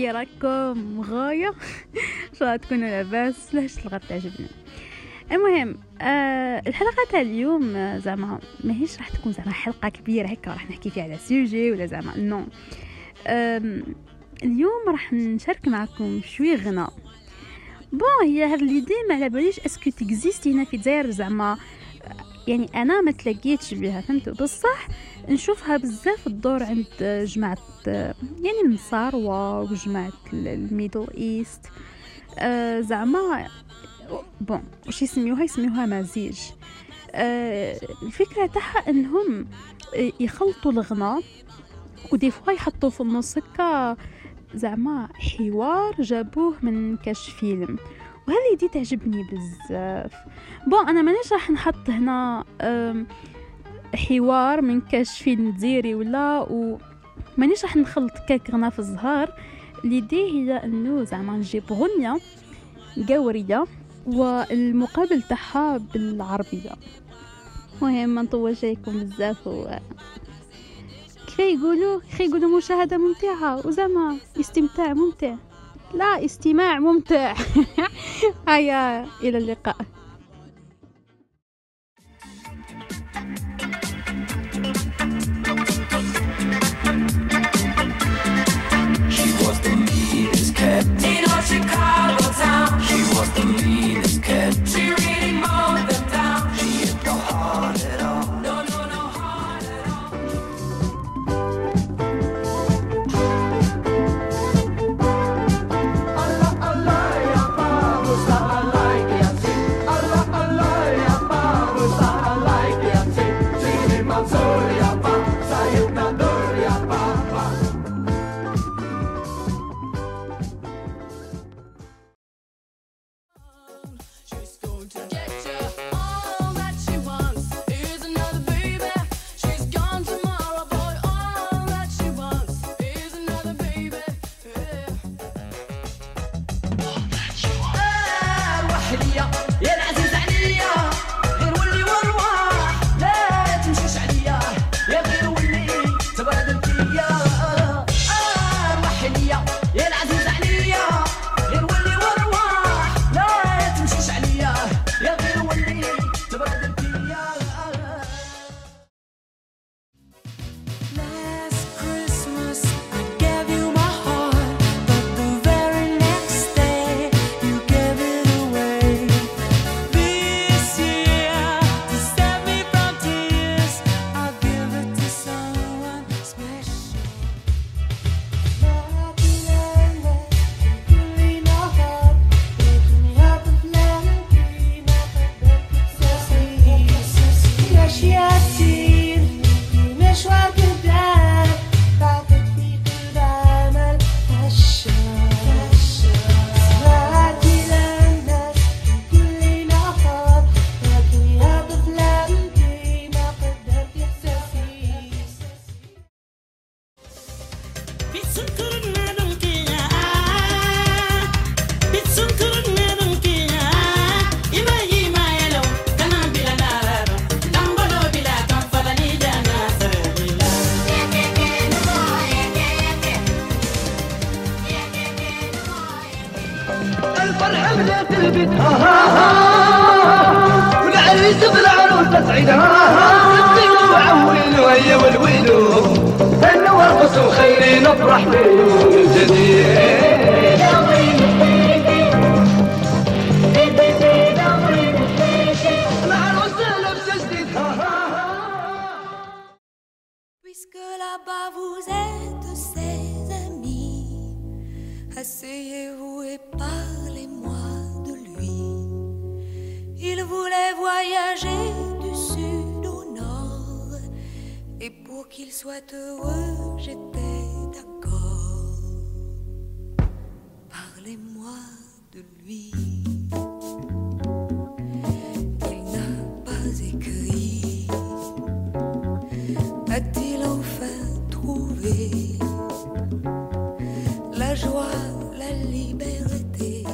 كي راكم غاية. شو تكونوا لاباس لاش الغد تعجبنا. المهم آه الحلقة تاع اليوم آه، زعما ماهيش راح تكون زعما حلقة كبيرة هكا راح نحكي فيها على sujet ولا زعما non اليوم راح نشارك معكم شوي غنى bon هي هاد l'idée ما على باليش est-ce que ت existi هنا في الجزائر زعما يعني أنا ما تلاقيتش بها فهمتوا بصح نشوفها بزاف الدور عند جماعة يعني المصاروة وجماعة ال Middle East. آه، زعما bon وش يسميوها؟ يسميوها مزيج. آه، الفكرة تاعها إنهم يخلطوا الغناء و des fois يحطوا في النص زعما حوار جابوه من كاش فيلم. وهذه l'idée تعجبني بزاف؟ bon أنا مانيش راح نحط هنا حوار من كاش فيلم ديري ولا و مانيش راح نخلط كاك غنا في الزهار l'idée هي إنه زعما نجيب غنية ڤاورية والمقابل تاعها بالعربية. مهم ما نطولش عليكم بزاف و كيف يقولوا كيف يقولوا مشاهدة ممتعة وزعما استمتاع ممتع. لا استماع ممتع. هيا إلى اللقاء. وعولوا ويا والويلو هنوا وخيرين برحمه من جديد Sois heureux, j'étais d'accord. Parlez-moi de lui. Il n'a pas écrit. A-t-il enfin trouvé la joie, la liberté?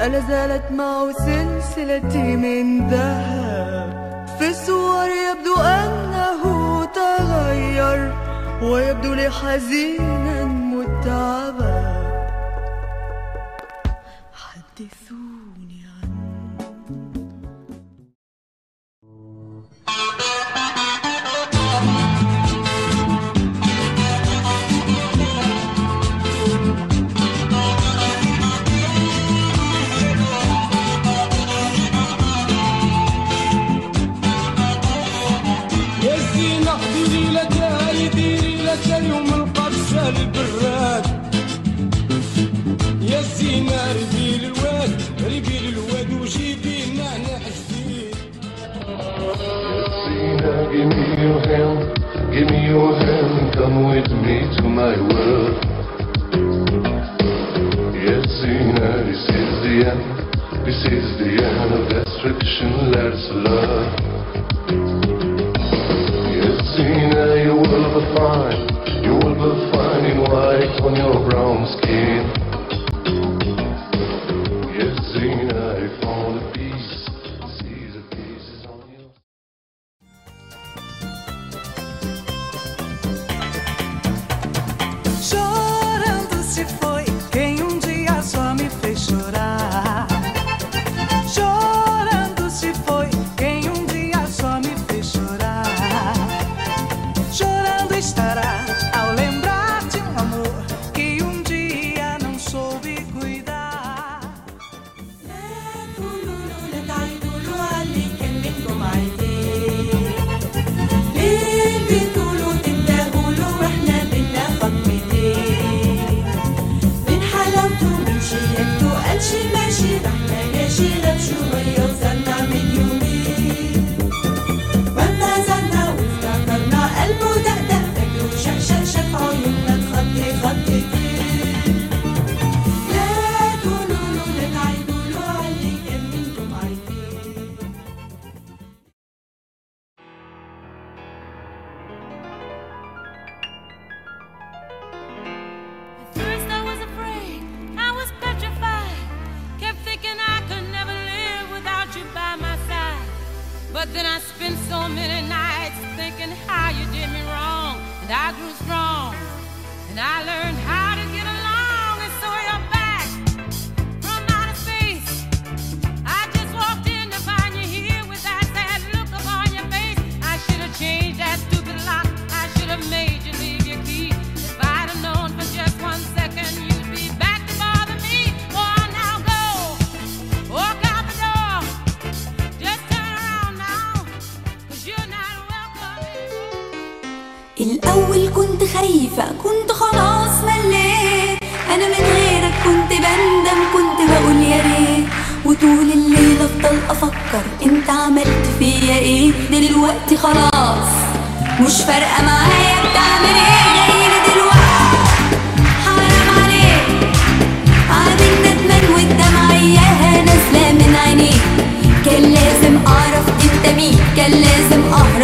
ألا زالت معه سلسلتي من ذهب. في الصور يبدو أنه تغير ويبدو لي حزينا متعبا حدثوني. يا الزينة الواد الواد وجيبي Give me your hand, give me your hand, come with me to my world. Yes, Zina, this is the end, this is the end of destruction, let's love. Yes, Zina, you will be fine. Rome's I طول الليل أفضل أفكر انت عملت فيا إيه؟ دلوقتي خلاص. مش فارقة معايا بتعمل إيه؟ دلوقتي. حرام عليك. عامل ندمان نازلة من عينيك. كان لازم أعرف إنت مين. كان لازم اعرف